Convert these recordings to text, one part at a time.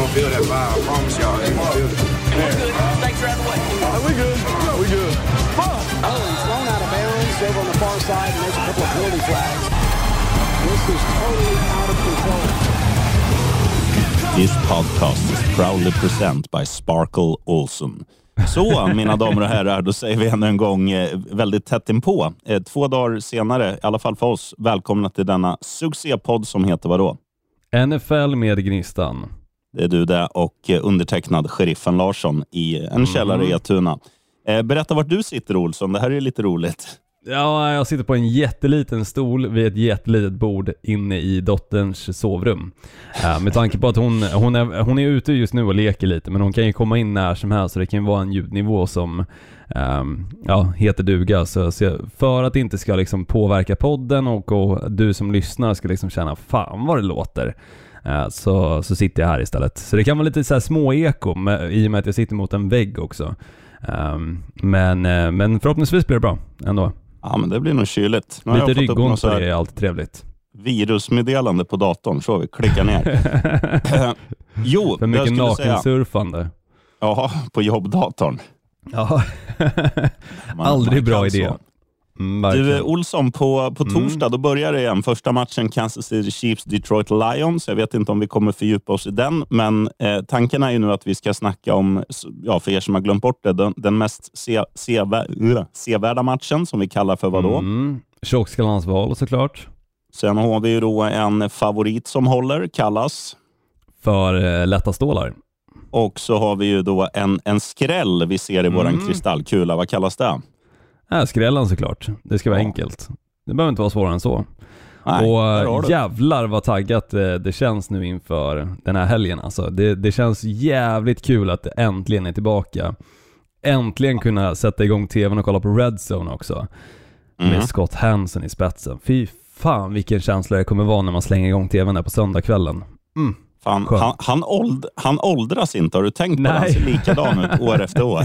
gonna feel that vibe. I promise y'all, they gonna feel it. Snakes are out of the way. Are we good? we good. Oh, he's thrown out of bounds over on the far side, and there's a couple of penalty flags. This is totally out of control. This podcast is proudly present by Sparkle Olson. Så, mina damer och herrar, då säger vi ännu en gång eh, väldigt tätt inpå. Eh, två dagar senare, i alla fall för oss, välkomna till denna succépodd som heter vadå? NFL med Gnistan. Det är du det och eh, undertecknad Sheriffen Larsson i en källare i Etuna. Eh, berätta vart du sitter Olsson, det här är lite roligt. Ja, jag sitter på en jätteliten stol vid ett jättelitet bord inne i dotterns sovrum. Uh, med tanke på att hon, hon, är, hon är ute just nu och leker lite, men hon kan ju komma in när som helst, så det kan ju vara en ljudnivå som um, ja, heter duga. Så, så för att det inte ska liksom påverka podden och, och du som lyssnar ska liksom känna fan vad det låter. Uh, så, så sitter jag här istället. Så det kan vara lite så små eko med, i och med att jag sitter mot en vägg också. Um, men, uh, men förhoppningsvis blir det bra ändå. Ja, men det blir nog kyligt. Nu Lite ryggont är alltid trevligt. virusmeddelande på datorn, så vi klickar ner. Eh, jo, För mycket säga. nakensurfande. Ja, på jobbdatorn. Ja, aldrig bra idé. så. Mm, Du, eh, Olsson, på, på torsdag då börjar det igen. Första matchen Kansas City Chiefs, Detroit Lions. Jag vet inte om vi kommer fördjupa oss i den, men eh, tanken är ju nu att vi ska snacka om, ja, för er som har glömt bort det, den, den mest se, sevä- uh, sevärda matchen som vi kallar för vadå? Mm. Tjockskallarnas val såklart. Sen har vi ju då en favorit som håller, kallas. För eh, lätta stålar. Och så har vi ju då en, en skräll vi ser i Mm. kristallkula. Vad kallas det? Äh, skrällan såklart. Det ska vara Ja. enkelt. Det behöver inte vara svårare än så. Nej, och jävlar vad taggat eh, det känns nu inför den här helgen alltså. Det, det känns jävligt kul att det äntligen är tillbaka. Äntligen kunna sätta igång tvn och kolla på Red Zone också. Mm. Med Scott Hansen i spetsen. Fy fan vilken känsla det kommer vara när man slänger igång tvn där på söndagskvällen. Mm. Fan, han, han, åld, han åldras inte. Har du tänkt på det? Han ser likadan ut år efter år.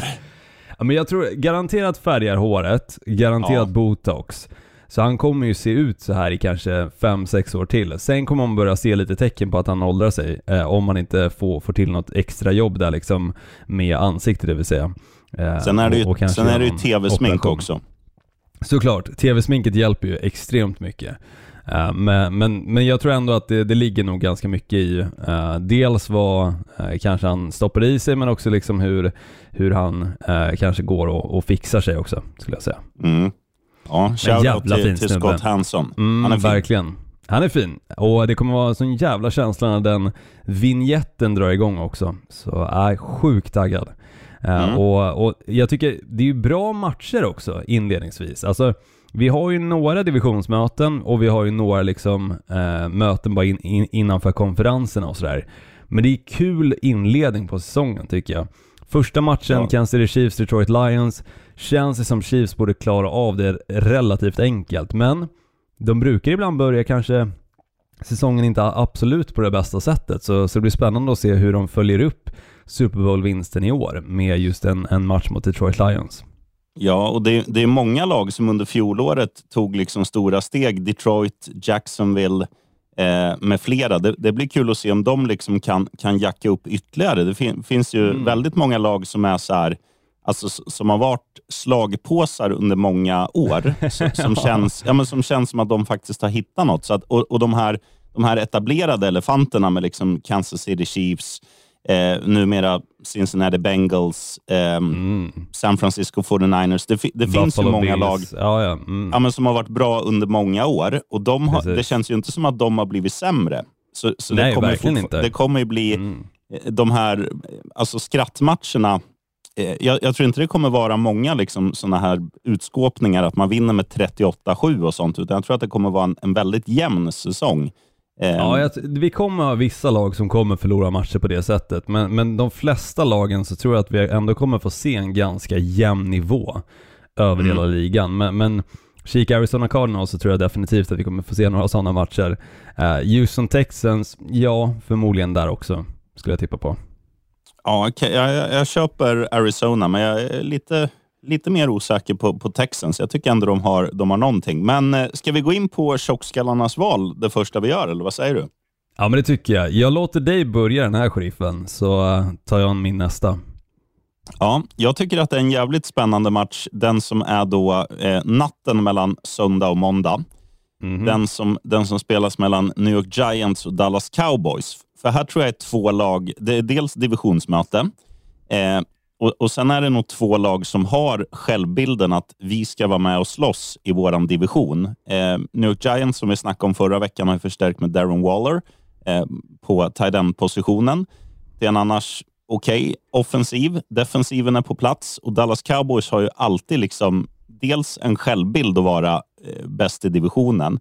Ja, men jag tror garanterat färgar håret, garanterat Ja. botox. Så han kommer ju se ut så här i kanske 5-6 år till. Sen kommer man börja se lite tecken på att han åldrar sig, eh, om man inte får, får till något extra jobb där liksom med ansiktet det vill säga. Eh, Sen är det och- och ju, kanske sen är det ju tv-smink också. Såklart, tv-sminket hjälper ju extremt mycket. Eh, men, men, men jag tror ändå att det, det ligger nog ganska mycket i eh, dels vad eh, kanske han stoppar i sig men också liksom hur, hur han kanske går och, och fixar sig också skulle jag säga. Mm. Ja, shoutout jävla fin till, till. Scott Hanson. Mm, Han är fin. verkligen. Han är fin. Och det kommer vara en sån jävla känsla när den vignetten drar igång också. Så jag är sjukt taggad. Mm. och, och jag tycker det är ju bra matcher också inledningsvis. Alltså, vi har ju några divisionsmöten och vi har ju några liksom eh, möten bara in, in, innanför konferenserna och sådär. Men det är kul inledning på säsongen tycker jag. Första matchen, Ja. Kansas City Chiefs, Detroit Lions, känns det som Chiefs borde klara av det relativt enkelt, men de brukar ibland börja kanske säsongen inte absolut på det bästa sättet, så, så det blir spännande att se hur de följer upp Super Bowl-vinsten i år med just en, en match mot Detroit Lions. Ja, och det, det är många lag som under fjolåret tog liksom stora steg. Detroit, Jacksonville eh, med flera. Det, det blir kul att se om de liksom kan, kan jacka upp ytterligare. Det fin, finns ju Mm. väldigt många lag som är så här, alltså, som har varit slagpåsar under många år. s- som, känns, ja, men som känns som att de faktiskt har hittat något. Så att, och, och de, här, de här etablerade elefanterna med liksom Kansas City Chiefs, eh, numera Cincinnati Bengals, ehm, Mm. San Francisco 49ers. Det, fi- det finns ju många Bills. lag Ja, ja. Mm. ja, men som har varit bra under många år och de har, det känns ju inte som att de har blivit sämre. Så, så Nej, det kommer inte. Det kommer ju bli Mm. eh, de här eh, alltså skrattmatcherna. Eh, Jag, jag tror inte det kommer vara många liksom, sådana här utskåpningar, att man vinner med 38-7 och sånt, utan jag tror att det kommer vara en, en väldigt jämn säsong. Eh, Ja, jag, vi kommer ha vissa lag som kommer förlora matcher på det sättet, men, men de flesta lagen så tror jag att vi ändå kommer få se en ganska jämn nivå över Mm. hela ligan. Men, men kika Arizona Cardinals så tror jag definitivt att vi kommer få se några sådana matcher. Uh, Houston Texans, ja, förmodligen där också, skulle jag tippa på. Ja, okej, jag, jag, jag köper Arizona, men jag är lite, lite mer osäker på, på Texans. Jag tycker ändå de har, de har någonting. Men eh, ska vi gå in på tjockskallarnas val det första vi gör, eller vad säger du? Ja men det tycker jag. Jag låter dig börja den här sheriffen, så eh, tar jag min nästa. Ja, jag tycker att det är en jävligt spännande match. Den som är då eh, natten mellan söndag och måndag. Mhm. Den, som, den som spelas mellan New York Giants och Dallas Cowboys. För här tror jag är två lag. Det är dels divisionsmöte eh, och, och sen är det nog två lag som har självbilden att vi ska vara med och slåss i vår division. Eh, New York Giants, som vi snackade om förra veckan, har ju förstärkt med Darren Waller eh, på tight end-positionen. Det är en annars okej offensiv. Defensiven är på plats och Dallas Cowboys har ju alltid liksom dels en självbild att vara eh, bäst i divisionen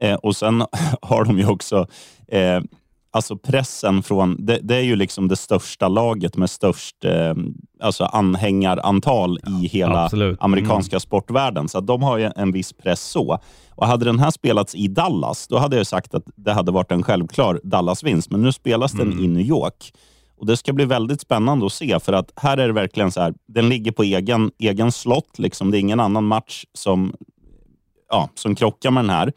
eh, och sen har de ju också eh, alltså pressen från... Det, det är ju liksom det största laget med störst eh, alltså anhängarantal i hela absolut. amerikanska sportvärlden, så de har ju en viss press så. Och Hade den här spelats i Dallas, då hade jag sagt att det hade varit en självklar Dallas-vinst, men nu spelas den i New York. Och Det ska bli väldigt spännande att se, för att här är det verkligen så här, den ligger på egen, egen slott. Liksom. Det är ingen annan match som, ja, som krockar med den här,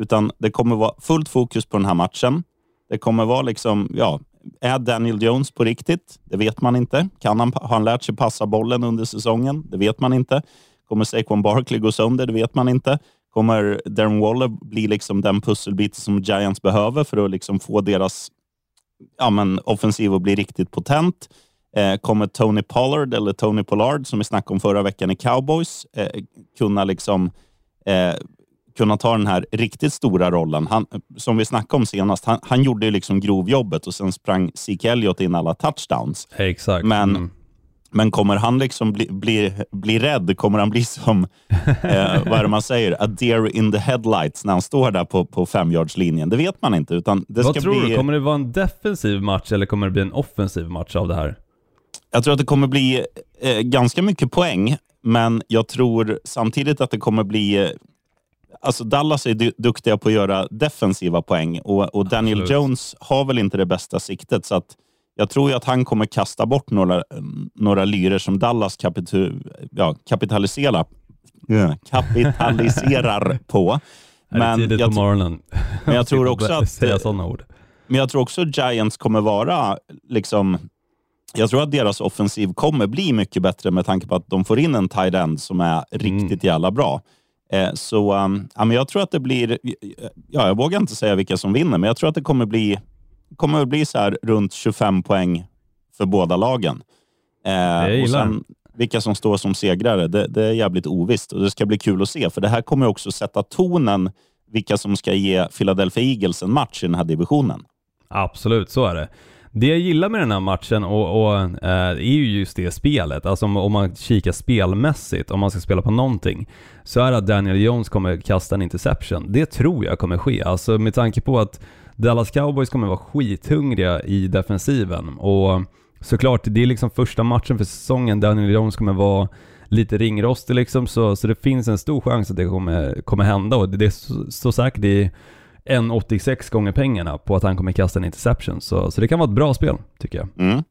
utan det kommer vara fullt fokus på den här matchen. Det kommer vara liksom, ja, är Daniel Jones på riktigt? Det vet man inte. Kan han, har han lärt sig passa bollen under säsongen? Det vet man inte. Kommer Saquon Barkley gå sönder? Det vet man inte. Kommer Darren Waller bli liksom den pusselbit som Giants behöver för att liksom få deras ja, men, offensiv att bli riktigt potent? Eh, kommer Tony Pollard, eller Tony Pollard, som vi snackade om förra veckan i Cowboys, eh, kunna liksom eh, kunna ta den här riktigt stora rollen. Han, som vi snackade om senast, han, han gjorde ju liksom grovjobbet och sen sprang Zeke Elliott in alla touchdowns. Exakt. Men, Mm. men kommer han liksom bli, bli, bli rädd? Kommer han bli som, eh, vad är det man säger, a deer in the headlights när han står där på, på femyardslinjen? Det vet man inte. Utan det Vad ska tror bli, du? Kommer det vara en defensiv match eller kommer det bli en offensiv match av det här? Jag tror att det kommer bli eh, ganska mycket poäng, men jag tror samtidigt att det kommer bli... Alltså Dallas är du- duktiga på att göra defensiva poäng och, och Daniel Absolut. Jones har väl inte det bästa siktet. Så att jag tror ju att han kommer kasta bort några, några lyror som Dallas kapitu, ja, kapitaliserar, kapitaliserar på. tidigt jag, på morgonen? men jag tror också att- Säga sådana ord. men jag tror också Giants kommer vara liksom jag tror att deras offensiv kommer bli mycket bättre med tanke på att de får in en tight end som är riktigt jävla bra. Eh, så um, ja, men jag tror att det blir, ja, jag vågar inte säga vilka som vinner, men jag tror att det kommer bli, kommer bli så här runt 25 poäng för båda lagen. Eh, och sen, vilka som står som segrare, det, det är jävligt ovisst och det ska bli kul att se, för det här kommer också sätta tonen vilka som ska ge Philadelphia Eagles en match i den här divisionen. Absolut, så är det. Det jag gillar med den här matchen och, och, eh, är ju just det spelet. Alltså om, om man kikar spelmässigt, om man ska spela på någonting, så är det att Daniel Jones kommer kasta en interception. Det tror jag kommer ske. Alltså med tanke på att Dallas Cowboys kommer vara skithungriga i defensiven och såklart, det är liksom första matchen för säsongen. Daniel Jones kommer vara lite ringrostig liksom, så, så det finns en stor chans att det kommer, kommer hända och det, det står säkert i 1,86 gånger pengarna på att han kommer kasta en interception. Så, så det kan vara ett bra spel, tycker jag. Mm.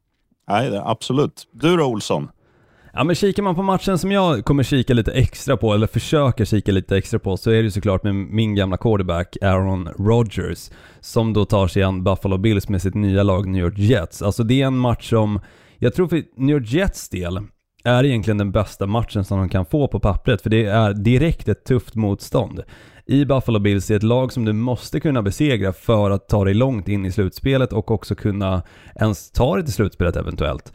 Nej, absolut. Du då, Olsson? Ja men kikar man på matchen som jag kommer kika lite extra på, eller försöker kika lite extra på, så är det såklart med min gamla quarterback Aaron Rodgers, som då tar sig an Buffalo Bills med sitt nya lag New York Jets. Alltså det är en match som, jag tror för New York Jets del, är egentligen den bästa matchen som de kan få på pappret, för det är direkt ett tufft motstånd. I Buffalo Bills är ett lag som du måste kunna besegra för att ta dig långt in i slutspelet och också kunna ens ta dig till slutspelet eventuellt.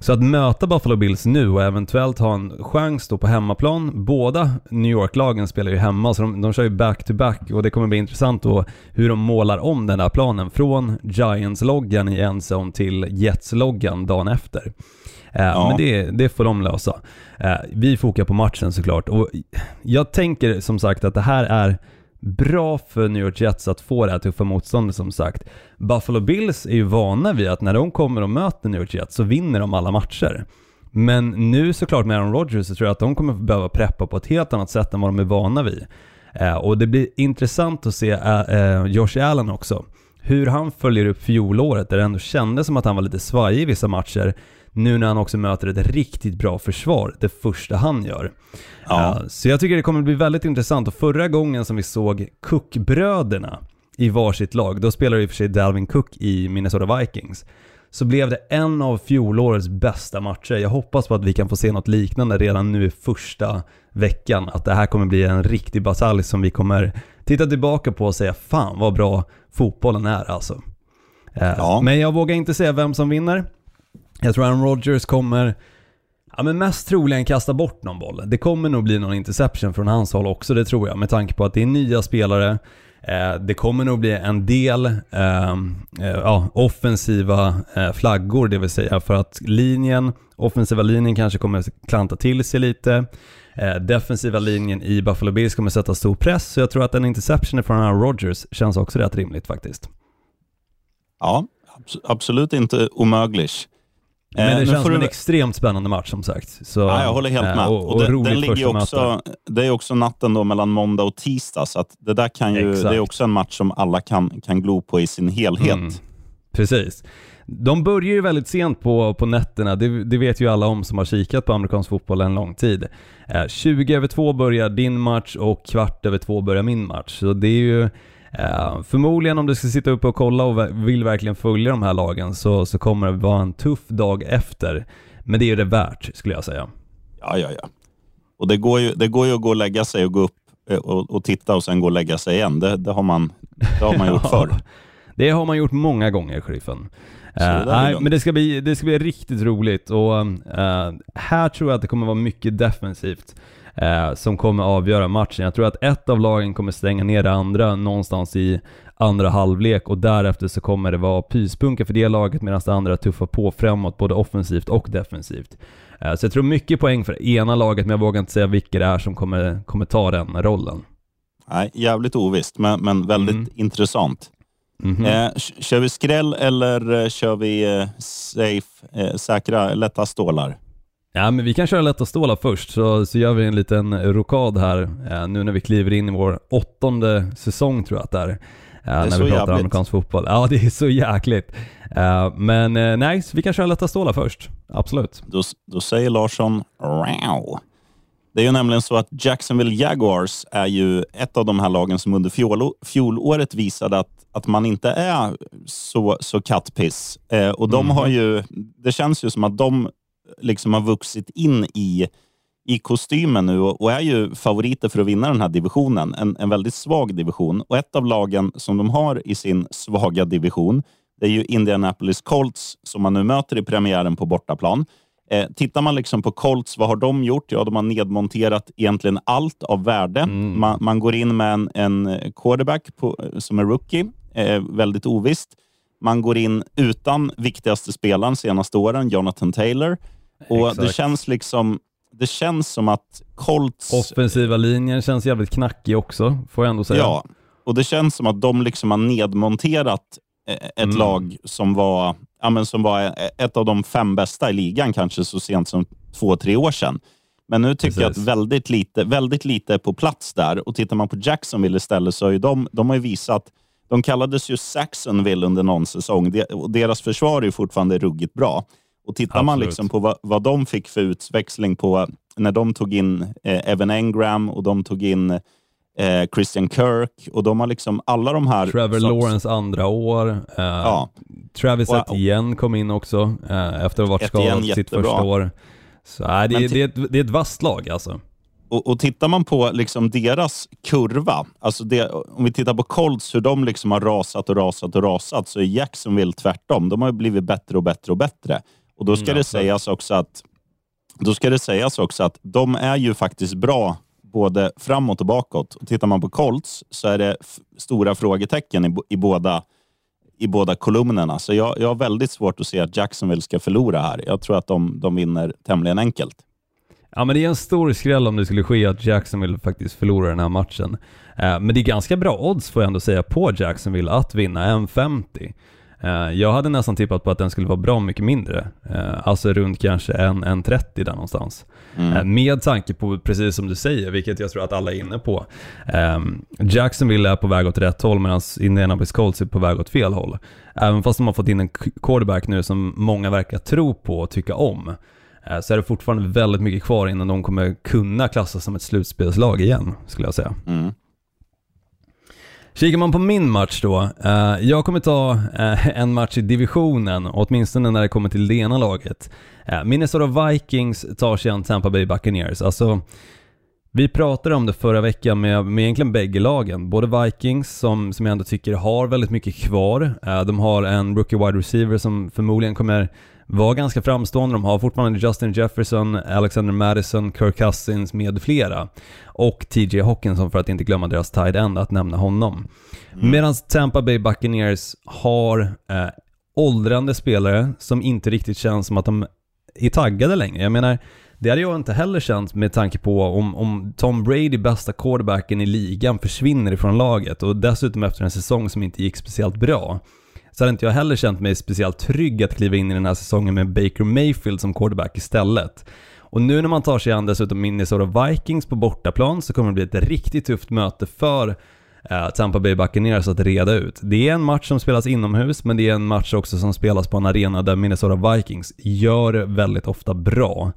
Så att möta Buffalo Bills nu och eventuellt ha en chans då på hemmaplan. Båda New York-lagen spelar ju hemma, så de, de kör ju back-to-back och det kommer bli intressant då hur de målar om den här planen från Giants-loggan i en zone till Jets-loggan dagen efter. Eh, Ja. Men det, det får de lösa. Eh, vi fokar på matchen såklart och jag tänker som sagt att det här är bra för New York Jets att få det här tuffa motståndet som sagt. Buffalo Bills är ju vana vid att när de kommer och möter New York Jets så vinner de alla matcher. Men nu såklart med Aaron Rodgers så tror jag att de kommer behöva preppa på ett helt annat sätt än vad de är vana vid. Eh, och det blir intressant att se eh, eh, Josh Allen också. Hur han följer upp fjolåret där det ändå kändes som att han var lite svajig i vissa matcher. Nu när han också möter ett riktigt bra försvar, det första han gör. Ja. Eh, så jag tycker det kommer bli väldigt intressant och förra gången som vi såg Cook-bröderna i varsitt lag, då spelar i och för sig Dalvin Cook i Minnesota Vikings, så blev det en av fjolårets bästa matcher. Jag hoppas på att vi kan få se något liknande redan nu i första veckan. Att det här kommer bli en riktig batalj som vi kommer titta tillbaka på och säga fan vad bra fotbollen är alltså. Eh, Ja. Men jag vågar inte säga vem som vinner. Jag tror Aaron Rodgers kommer Ja men mest troligen kasta bort någon boll. Det kommer nog bli någon interception från hans håll också, det tror jag. Med tanke på att det är nya spelare. Eh, det kommer nog bli en del eh, eh, ja, offensiva eh, flaggor, det vill säga för att linjen, offensiva linjen kanske kommer klanta till sig lite. Eh, defensiva linjen i Buffalo Bills kommer sätta stor press, så jag tror att en interception från Aaron Rodgers känns också rätt rimligt faktiskt. Ja, abs- absolut inte omöjligt. Men Eh, det nu känns som en du- extremt spännande match som sagt. Så, Ja, jag håller helt eh, med. Och, och, Och det, den ligger också, det är också natten då mellan måndag och tisdag, så det där kan ju, Exakt. det är också en match som alla kan, kan glo på i sin helhet. Mm. Precis. De börjar ju väldigt sent på, på nätterna, det, det vet ju alla om som har kikat på amerikansk fotboll en lång tid. Eh, 20 över 2 börjar din match och kvart över 2 börjar min match. Så det är ju eh, förmodligen om du ska sitta uppe och kolla och vill verkligen följa de här lagen så, så kommer det vara en tuff dag efter. Men det är det värt skulle jag säga. Ja, ja, ja. Och det går, ju, det går ju att gå och lägga sig och gå upp eh, och, och titta och sen gå och lägga sig igen. Det, det har man, det har man gjort förr. Det har man gjort många gånger, sheriffen. är nej, men det ska, bli, det ska bli riktigt roligt och eh, här tror jag att det kommer vara mycket defensivt eh, som kommer avgöra matchen. Jag tror att ett av lagen kommer stänga ner det andra någonstans i andra halvlek och därefter så kommer det vara pyspunka för det laget medan det andra tuffar på framåt både offensivt och defensivt. Eh, så jag tror mycket poäng för ena laget men jag vågar inte säga vilka det är som kommer, kommer ta den rollen. Nej, jävligt ovisst, men, men väldigt Mm. intressant. Mhm. Eh, k- kör vi skräll eller eh, kör vi eh, safe, eh, säkra, lätta stålar? Ja, men vi kan köra lätta stålar först, så, så gör vi en liten rokad här eh, nu när vi kliver in i vår åttonde säsong tror jag att det är. Eh, när så vi pratar jävligt. amerikansk fotboll. Ja, det är så jäkligt. Eh, men eh, nej, vi kan köra lätta stålar först. Absolut. Då, då säger Larsson wow. Det är ju nämligen så att Jacksonville Jaguars är ju ett av de här lagen som under fjol, fjolåret visade att, att man inte är så, så kattpiss. Eh, och de har ju, det känns ju som att de liksom har vuxit in i, i kostymen nu och, och är ju favoriter för att vinna den här divisionen. En, en väldigt svag division. Och ett av lagen som de har i sin svaga division, det är ju Indianapolis Colts som man nu möter i premiären på bortaplan. Eh, tittar man liksom på Colts, vad har de gjort? Ja, de har nedmonterat egentligen allt av värde. Man, man går in med en, en quarterback på, som är rookie, eh, väldigt ovisst. Man går in utan viktigaste spelaren senaste åren, Jonathan Taylor. Och det Exakt. känns liksom det känns som att Colts... Offensiva linjen känns jävligt knackig också, får jag ändå säga. Ja, och det känns som att de liksom har nedmonterat eh, ett Mm. lag som var, ja, men som var eh, ett av de fem bästa i ligan kanske så sent som två, tre år sedan. Men nu tycker jag att Precis. väldigt lite, väldigt lite är på plats där. Och tittar man på Jacksonville istället så har de, de har ju visat, de kallades ju Saxonville under någon säsong De, och deras försvar är fortfarande ruggigt bra. Och tittar man Absolut. liksom på vad, vad de fick för utväxling på när de tog in eh, Evan Engram och de tog in eh, Christian Kirk och de har liksom alla de här... Trevor Lawrence andra år. Eh, Ja, Travis Och- Etienne kom in också eh, efter att ha varit skadad sitt första år. Så nej, det, det, är ett, det är ett vasst lag alltså. och, och tittar man på liksom deras kurva, alltså det, om vi tittar på Colts, hur de liksom har rasat och rasat och rasat, så är Jacksonville tvärtom. De har blivit bättre och bättre och bättre. Och då ska Mm, det absolut. sägas också att då ska det sägas också att de är ju faktiskt bra både framåt och bakåt. Och tittar man på Colts så är det stora frågetecken i, i, båda, i båda kolumnerna. Så jag, jag har väldigt svårt att se att Jacksonville ska förlora här. Jag tror att de, de vinner tämligen enkelt. Ja men det är en stor skräll om det skulle ske att Jacksonville faktiskt förlorar den här matchen. Eh, men det är ganska bra odds får jag ändå säga på Jacksonville att vinna 1,50. Eh, jag hade nästan tippat på att den skulle vara bra mycket mindre. Eh, alltså runt kanske 1,30 där någonstans. Eh, med tanke på, precis som du säger, vilket jag tror att alla är inne på. Eh, Jacksonville är på väg åt rätt håll medan Indianapolis Colts är på väg åt fel håll. Även fast de har fått in en quarterback nu som många verkar tro på och tycka om så är det fortfarande väldigt mycket kvar innan de kommer kunna klassas som ett slutspelslag igen, skulle jag säga. Mm. Kikar man på min match då. eh, jag kommer ta eh, en match i divisionen, åtminstone när det kommer till det ena laget. Eh, Minnesota Vikings tar sig an Tampa Bay Buccaneers. Alltså, vi pratade om det förra veckan med, med egentligen bägge lagen. Både Vikings, som, som jag ändå tycker har väldigt mycket kvar. Eh, de har en rookie wide receiver som förmodligen kommer vara ganska framstående. De har fortfarande Justin Jefferson, Alexander Madison, Kirk Cousins med flera. Och TJ Hawkinson för att inte glömma deras tight end, att nämna honom. Medan Tampa Bay Buccaneers har eh, åldrande spelare som inte riktigt känns som att de är taggade längre. Jag menar, det hade jag inte heller känt med tanke på om, om Tom Brady, bästa quarterbacken i ligan, försvinner ifrån laget och dessutom efter en säsong som inte gick speciellt bra så hade inte jag heller känt mig speciellt trygg att kliva in i den här säsongen med Baker Mayfield som quarterback istället. Och nu när man tar sig an dessutom Minnesota Vikings på bortaplan så kommer det bli ett riktigt tufft möte för eh, Tampa Bay Buccaneers att reda ut. Det är en match som spelas inomhus, men det är en match också som spelas på en arena där Minnesota Vikings gör det väldigt ofta bra.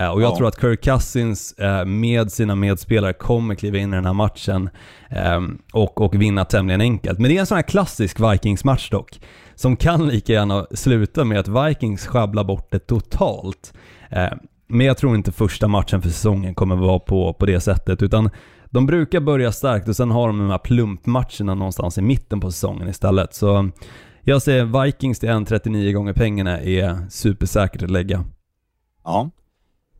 Eh, och jag Ja. tror att Kirk Cousins eh, med sina medspelare kommer kliva in i den här matchen eh, och, och vinna tämligen enkelt. Men det är en sån här klassisk Vikings-match dock, som kan lika gärna sluta med att Vikings sjabblar bort det totalt. Eh, Men jag tror inte första matchen för säsongen kommer vara på, på det sättet, utan de brukar börja starkt och sen har de de här plumpmatcherna någonstans i mitten på säsongen istället. Så jag säger Vikings till 1,39 gånger pengarna är supersäkert att lägga. Ja.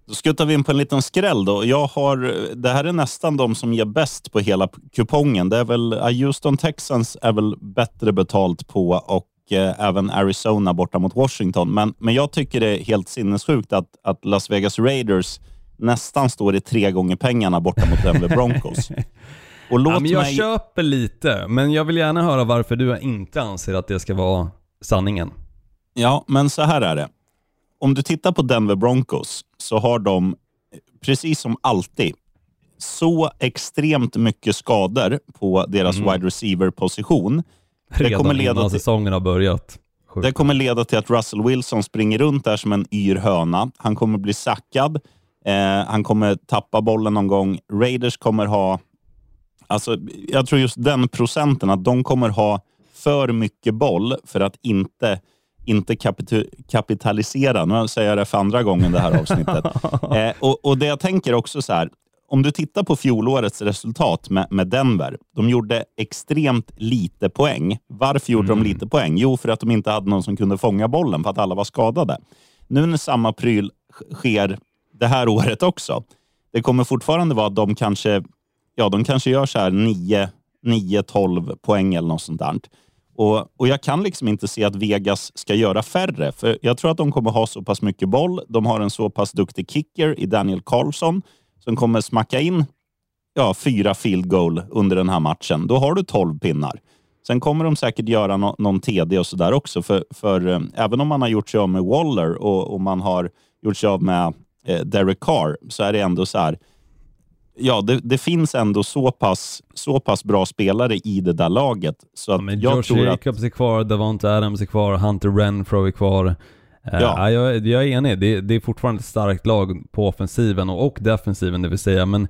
Då skuttar vi in på en liten skräll då. Jag har, det här är nästan de som ger bäst på hela kupongen. Det är väl, ja, Houston Texans är väl bättre betalt på och eh, även Arizona borta mot Washington. Men, men jag tycker det är helt sinnessjukt att, att Las Vegas Raiders nästan står i tre gånger pengarna borta mot Denver Broncos. Och låt Ja, men jag mig... köper lite, men jag vill gärna höra varför du inte anser att det ska vara sanningen. Ja, men så här är det. Om du tittar på Denver Broncos så har de, precis som alltid, så extremt mycket skador på deras wide receiver-position. Redan kommer leda innan till- säsongen har börjat. Sjukt. Det kommer leda till att Russell Wilson springer runt där som en yr höna. Han kommer bli sackad. Eh, han kommer tappa bollen någon gång. Raiders kommer ha... Alltså, jag tror just den procenten, att de kommer ha för mycket boll för att inte, inte kapitalisera. Nu säger jag det för andra gången det här avsnittet. eh, och, och Det jag tänker också så här, om du tittar på fjolårets resultat med, med Denver. De gjorde extremt lite poäng. Varför gjorde de lite poäng? Jo, för att de inte hade någon som kunde fånga bollen, för att alla var skadade. Nu när samma pryl sk- sker det här året också, det kommer fortfarande vara att de kanske, ja, de kanske gör så här 9 9-12 poäng eller något sånt där. Och, och Jag kan liksom inte se att Vegas ska göra färre, för jag tror att de kommer ha så pass mycket boll. De har en så pass duktig kicker i Daniel Carlson som kommer smacka in ja, fyra field goal under den här matchen. Då har du 12 pinnar. Sen kommer de säkert göra no någon TD och sådär också. För, för eh, även om man har gjort sig av med Waller och, och man har gjort sig av med eh, Derek Carr så är det ändå så här. Ja, det, det finns ändå så pass, så pass bra spelare i det där laget. Så att Ja, men jag Josh tror att... Jacobs är kvar, Davante Adams är kvar, Hunter Renfro är kvar. Eh, Ja. ja. jag, jag är enig, det, det är fortfarande ett starkt lag på offensiven och, och defensiven det vill säga, men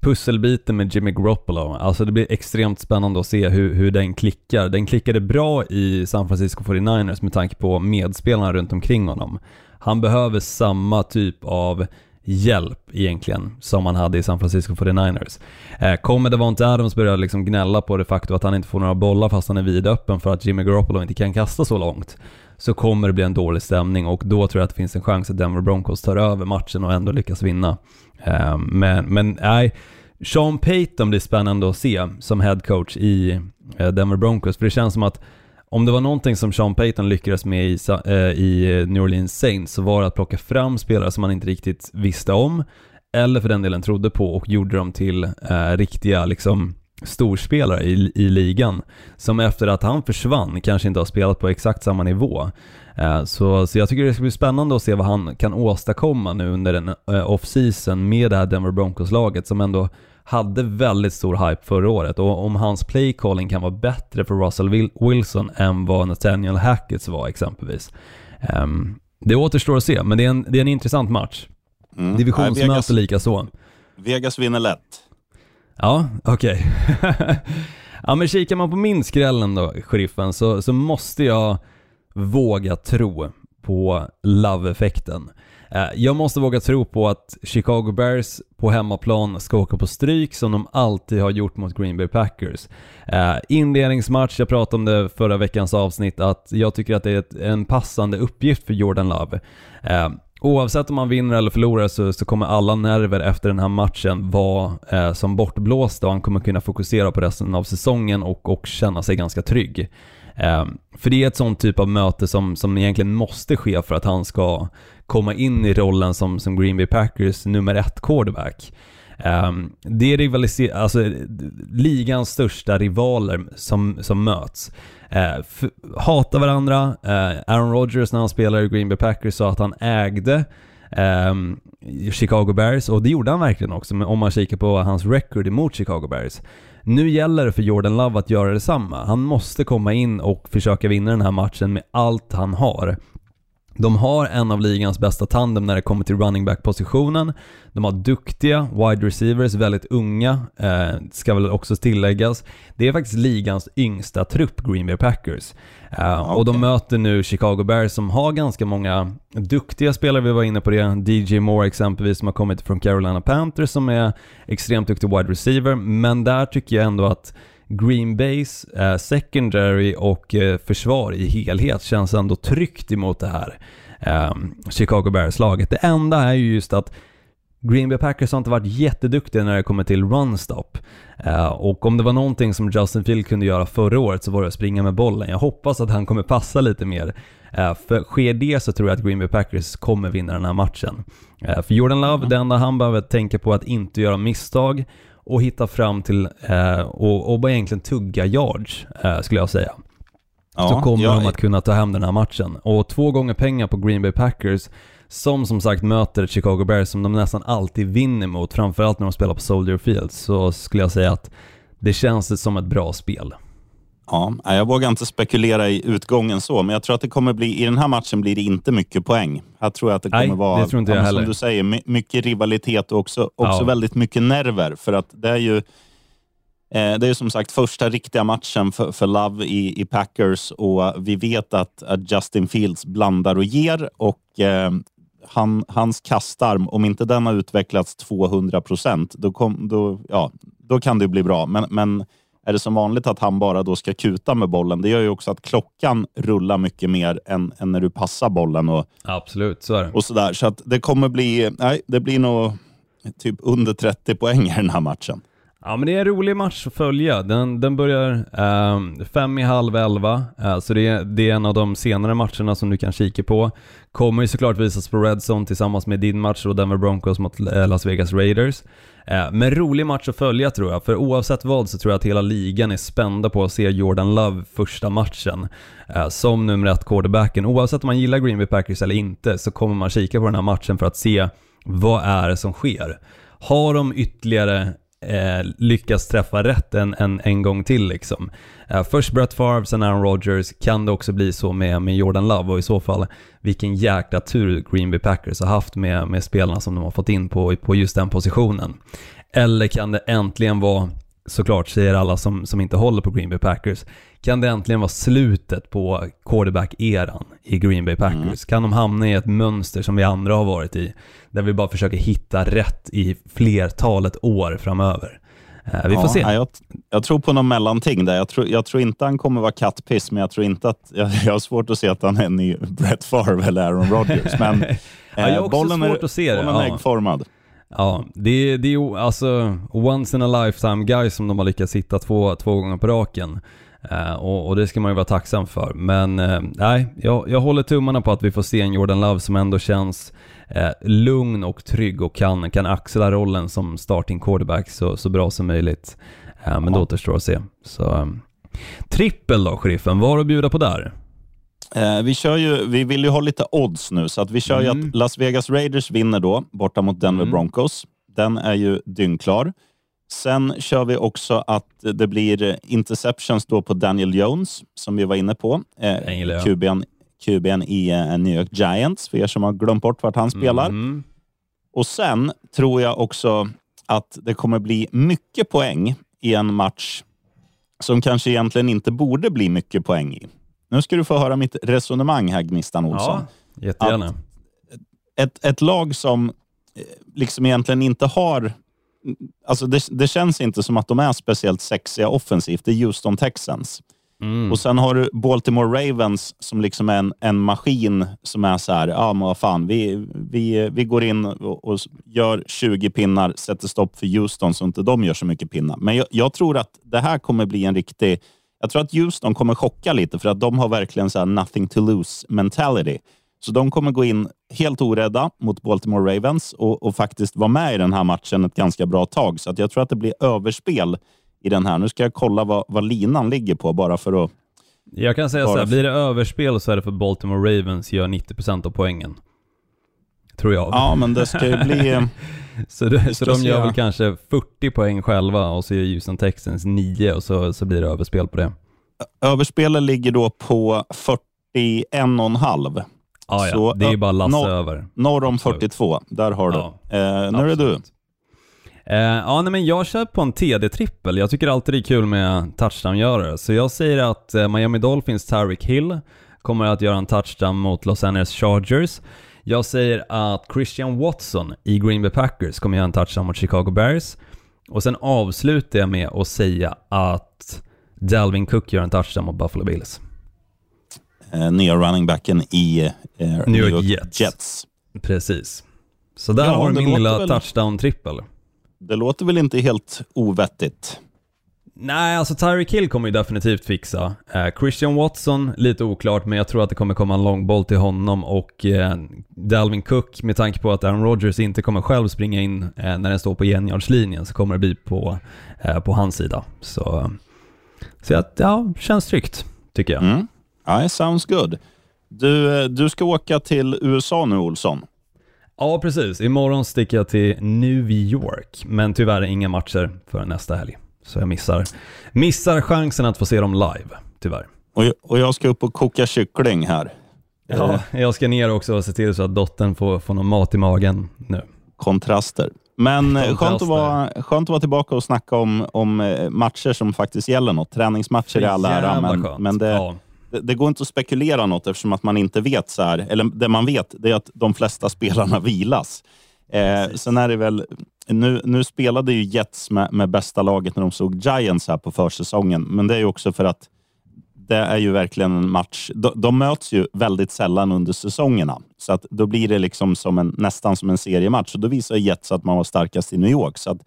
pusselbiten med Jimmy Garoppolo, alltså det blir extremt spännande att se hur, hur den klickar. Den klickade bra i San Francisco 49ers med tanke på medspelarna runt omkring honom. Han behöver samma typ av hjälp egentligen som han hade i San Francisco 49ers. Eh, kommer Devonte Adams börja liksom gnälla på det faktum att han inte får några bollar fast han är vidöppen för att Jimmy Garoppolo inte kan kasta så långt så kommer det bli en dålig stämning och då tror jag att det finns en chans att Denver Broncos tar över matchen och ändå lyckas vinna. Eh, men, men nej, Sean Payton blir spännande att se som head coach i eh, Denver Broncos för det känns som att om det var någonting som Sean Payton lyckades med i, eh, i New Orleans Saints så var det att plocka fram spelare som man inte riktigt visste om eller för den delen trodde på och gjorde dem till eh, riktiga liksom storspelare i, i ligan som efter att han försvann kanske inte har spelat på exakt samma nivå. Eh, så, så jag tycker det ska bli spännande att se vad han kan åstadkomma nu under en eh, off-season med det här Denver Broncos-laget som ändå hade väldigt stor hype förra året och om hans playcalling kan vara bättre för Russell Wil- Wilson än vad Nathaniel Hacketts var exempelvis. Ehm, det återstår att se, men det är en, det är en intressant match. Mm. Nej, Divisionsmöte Vegas, lika så. Vegas vinner lätt. Ja, okej. Ja men kikar man på min skrällen då, sheriffen, så, så måste jag våga tro på love-effekten. Eh, jag måste våga tro på att Chicago Bears på hemmaplan ska åka på stryk som de alltid har gjort mot Green Bay Packers. Eh, inledningsmatch, jag pratade om det förra veckans avsnitt, att jag tycker att det är en passande uppgift för Jordan Love. Eh, oavsett om man vinner eller förlorar så, så kommer alla nerver efter den här matchen vara eh, som bortblåsta och han kommer kunna fokusera på resten av säsongen och, och känna sig ganska trygg. Eh, för det är ett sånt typ av möte som, som egentligen måste ske för att han ska komma in i rollen som, som Green Bay Packers nummer ett quarterback. Um, det är rivaliser- alltså, ligans största rivaler som, som möts. Uh, f- hatar varandra. Uh, Aaron Rodgers när han spelade i Green Bay Packers sa att han ägde um, Chicago Bears och det gjorde han verkligen också om man kikar på hans record emot Chicago Bears. Nu gäller det för Jordan Love att göra detsamma. Han måste komma in och försöka vinna den här matchen med allt han har. De har en av ligans bästa tandem när det kommer till running back-positionen. De har duktiga wide receivers, väldigt unga, eh, ska väl också tilläggas. Det är faktiskt ligans yngsta trupp, Green Bay Packers. Eh, Och de möter nu Chicago Bears som har ganska många duktiga spelare, vi var inne på det. DJ Moore exempelvis som har kommit från Carolina Panthers som är extremt duktig wide receiver, men där tycker jag ändå att Green Bays eh, secondary och eh, försvar i helhet känns ändå tryggt emot det här eh, Chicago Bears-laget. Det enda är ju just att Green Bay Packers har inte varit jätteduktiga när det kommer till run-stop. Eh, och om det var någonting som Justin Field kunde göra förra året så var det att springa med bollen. Jag hoppas att han kommer passa lite mer. Eh, för sker det så tror jag att Green Bay Packers kommer vinna den här matchen. Eh, för Jordan Love, det enda han behöver tänka på är att inte göra misstag och hitta fram till eh, och, och bara egentligen tugga yards, eh, skulle jag säga. så kommer jag- de att kunna ta hem den här matchen. Och två gånger pengar på Green Bay Packers, som som sagt möter Chicago Bears som de nästan alltid vinner mot, framförallt när de spelar på Soldier Field, så skulle jag säga att det känns som ett bra spel. Ja, jag vågar inte spekulera i utgången så, men jag tror att det kommer bli, i den här matchen blir det inte mycket poäng. Här tror jag att det kommer Nej, vara, det tror inte jag ja, som du säger, my- mycket rivalitet och också, också Ja. väldigt mycket nerver. För att det är ju eh, det är som sagt första riktiga matchen för, för Love i, i Packers och vi vet att, att Justin Fields blandar och ger och eh, han, hans kastarm, om inte den har utvecklats 200 procent, då, kom- då, ja, då kan det bli bra. Men, men är det som vanligt att han bara då ska kuta med bollen, det gör ju också att klockan rullar mycket mer än, än när du passar bollen och, Absolut, så är det. och sådär. Så att det kommer bli, nej, det blir nog typ under 30 poäng i den här matchen. Ja men det är en rolig match att följa. Den, den börjar ehm, fem i halv elva, eh, så det är, det är en av de senare matcherna som du kan kika på. Kommer ju såklart visas på Redzone tillsammans med din match och Denver Broncos mot eh, Las Vegas Raiders. Eh, men rolig match att följa tror jag, för oavsett vad så tror jag att hela ligan är spända på att se Jordan Love första matchen. Eh, som nummer ett quarterbacken. Oavsett om man gillar Green Bay Packers eller inte så kommer man kika på den här matchen för att se vad är det som sker. Har de ytterligare eh, lyckas träffa rätt en, en, en gång till liksom. Eh, först Brett Favre, sen Aaron Rodgers. Kan det också bli så med, med Jordan Love och i så fall vilken jäkla tur Green Bay Packers har haft med, med spelarna som de har fått in på, på just den positionen. Eller kan det äntligen vara, såklart säger alla som, som inte håller på Green Bay Packers, kan det äntligen vara slutet på quarterback-eran i Green Bay Packers? Kan de hamna i ett mönster som vi andra har varit i, där vi bara försöker hitta rätt i flertalet år framöver? Eh, vi får Ja, se. Jag, jag tror på någon mellanting där. Jag tror, jag tror inte han kommer vara kattpiss, men jag tror inte att... Jag, jag har svårt att se att han är en ny Brett Favre eller Aaron Rodgers. Men Ja, jag har också bollen svårt är, att se det, bollen är ja. äggformad. Ja, det, det är ju alltså once in a lifetime guys som de har lyckats hitta två, två gånger på raken. Eh, och, och det ska man ju vara tacksam för. Men eh, nej, jag, jag håller tummarna på att vi får se en Jordan Love som ändå känns eh, lugn och trygg och kan, kan axla rollen som starting quarterback så, så bra som möjligt. Eh, men det återstår att se. Så, eh, trippel då, sheriffen. Vad har du att bjuda på där? Eh, vi, kör ju, vi vill ju ha lite odds nu, så att vi kör ju Mm. att Las Vegas Raiders vinner då, borta mot Denver Mm. Broncos. Den är ju dyngklar. Sen kör vi också att det blir interceptions då på Daniel Jones, som vi var inne på. Eh. QB'n, QB'n i eh, New York Giants, för er som har glömt bort vart han spelar. Mm. Och sen tror jag också att det kommer bli mycket poäng i en match som kanske egentligen inte borde bli mycket poäng i. Nu ska du få höra mitt resonemang här, Gnistan Olsson. Ja, jättegärna. Att- Ett, ett lag som eh, liksom egentligen inte har... Alltså det, det känns inte som att de är speciellt sexiga offensivt. Det är Houston Texans. Mm. Och sen har du Baltimore Ravens som liksom är en, en maskin som är så här, ja men vad fan, vi, vi, vi går in och, och gör 20 pinnar, sätter stopp för Houston så inte de gör så mycket pinnar. Men jag, jag tror att det här kommer bli en riktig... Jag tror att Houston kommer chocka lite för att de har verkligen så här nothing to lose mentality. Så de kommer gå in helt orädda mot Baltimore Ravens och, och faktiskt vara med i den här matchen ett ganska bra tag. Så jag tror att det blir överspel i den här. Nu ska jag kolla vad, vad linan ligger på bara för att Jag kan säga så här, blir det överspel så är det för Baltimore Ravens gör 90% av poängen. Tror jag. Ja, men det ska ju bli... Så, det, så de gör väl kanske 40 poäng själva och så gör Houston Texans 9 och så, så blir det överspel på det. Överspelet ligger då på 41,5. Ah, ja, Så, det är bara lassa no- över. Norr om Absolut. 42. Där har du. Ja, eh, nu är det du. Eh, ja, nej, men jag kör på en TD-trippel. Jag tycker alltid det är kul med touchdown-görare. Så jag säger att eh, Miami Dolphins Tyreek Hill kommer att göra en touchdown mot Los Angeles Chargers. Jag säger att Christian Watson i Green Bay Packers kommer göra en touchdown mot Chicago Bears. Och sen avslutar jag med att säga att Dalvin Cook gör en touchdown mot Buffalo Bills. Eh, nya running backen i eh, New York York Jets. Jets. Precis. Så där Ja, har du min lilla väl- touchdown-trippel. Det låter väl inte helt ovettigt? Nej, alltså Tyreek Hill kommer ju definitivt fixa. Eh, Christian Watson, lite oklart, men jag tror att det kommer komma en lång boll till honom och eh, Dalvin Cook, med tanke på att Aaron Rodgers inte kommer själv springa in eh, när den står på genjardslinjen, så kommer det bli på, eh, på hans sida. Så, så att, ja, känns tryggt, tycker jag. Mm. Ja, sounds good. Du, eh, du ska åka till USA nu, Olsson. Ja, precis. Imorgon sticker jag till New York, men tyvärr inga matcher för nästa helg. Så jag missar, missar chansen att få se dem live, tyvärr. Och, jag- och jag ska upp och koka kyckling här. Ja, jag ska ner också och se till så att dottern får, får någon mat i magen nu. kontraster. Men eh, skönt, Kontraster. att vara, skönt att vara tillbaka och snacka om, om eh, matcher som faktiskt gäller något. Träningsmatcher i all ära, men, men det, Ja. Det, det går inte att spekulera något eftersom att man inte vet. så här, Eller det man vet det är att de flesta spelarna vilas. Eh, sen är det väl, nu, nu spelade ju Jets med, med bästa laget när de såg Giants här på försäsongen, men det är ju också för att det är ju verkligen en match. De, de möts ju väldigt sällan under säsongerna, så att då blir det liksom som en, nästan som en seriematch. Och då visar Jets att man var starkast i New York. Så att,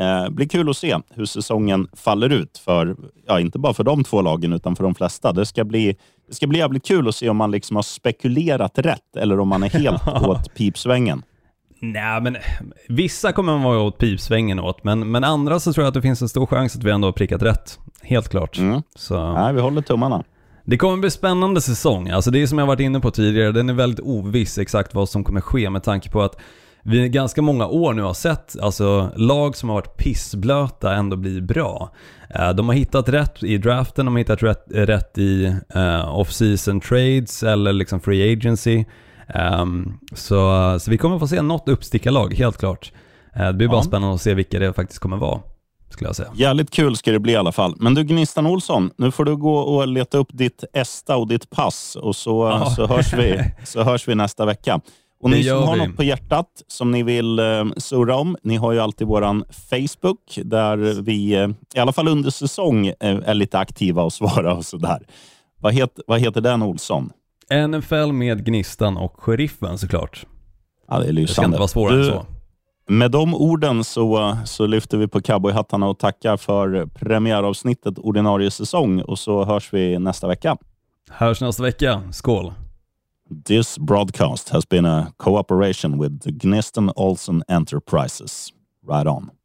eh, blir kul att se hur säsongen faller ut för, ja, inte bara för de två lagen, utan för de flesta. Det ska bli, det ska bli jävligt kul att se om man liksom har spekulerat rätt eller om man är helt åt pipsvängen. Nej, men vissa kommer man vara åt pipsvängen åt, men, men andra så tror jag att det finns en stor chans att vi ändå har prickat rätt. Helt klart. Mm. Så. Nej, vi håller tummarna. Det kommer bli spännande säsong. Alltså det är som jag varit inne på tidigare, den är väldigt oviss exakt vad som kommer ske med tanke på att vi i ganska många år nu har sett alltså, lag som har varit pissblöta ändå bli bra. Eh, De har hittat rätt i draften, de har hittat rätt, rätt i eh, off-season trades eller liksom free agency. Ehm, så, så vi kommer få se något uppstickarlag, helt klart. Eh, det blir bara Ja. spännande att se vilka det faktiskt kommer vara, skulle jag säga. Jävligt kul ska det bli i alla fall. Men du Gnistan Olsson, nu får du gå och leta upp ditt ESTA och ditt pass och så, Ja. så, hörs, vi, så hörs vi nästa vecka. Och ni som har vi. något på hjärtat som ni vill eh, surra om, ni har ju alltid våran Facebook där vi, eh, i alla fall under säsong, eh, är lite aktiva och svarar och sådär. Vad, het, vad heter den Olsson? NFL med Gnistan och Sheriffen såklart. Ja, det är Det ska lysande. inte vara svårare än Du, så. Med de orden så, så lyfter vi på cowboyhattarna och tackar för premiäravsnittet ordinarie säsong och så hörs vi nästa vecka. Hörs nästa vecka. Skål! This broadcast has been a cooperation with the Gnistan Olsen Enterprises. Right on.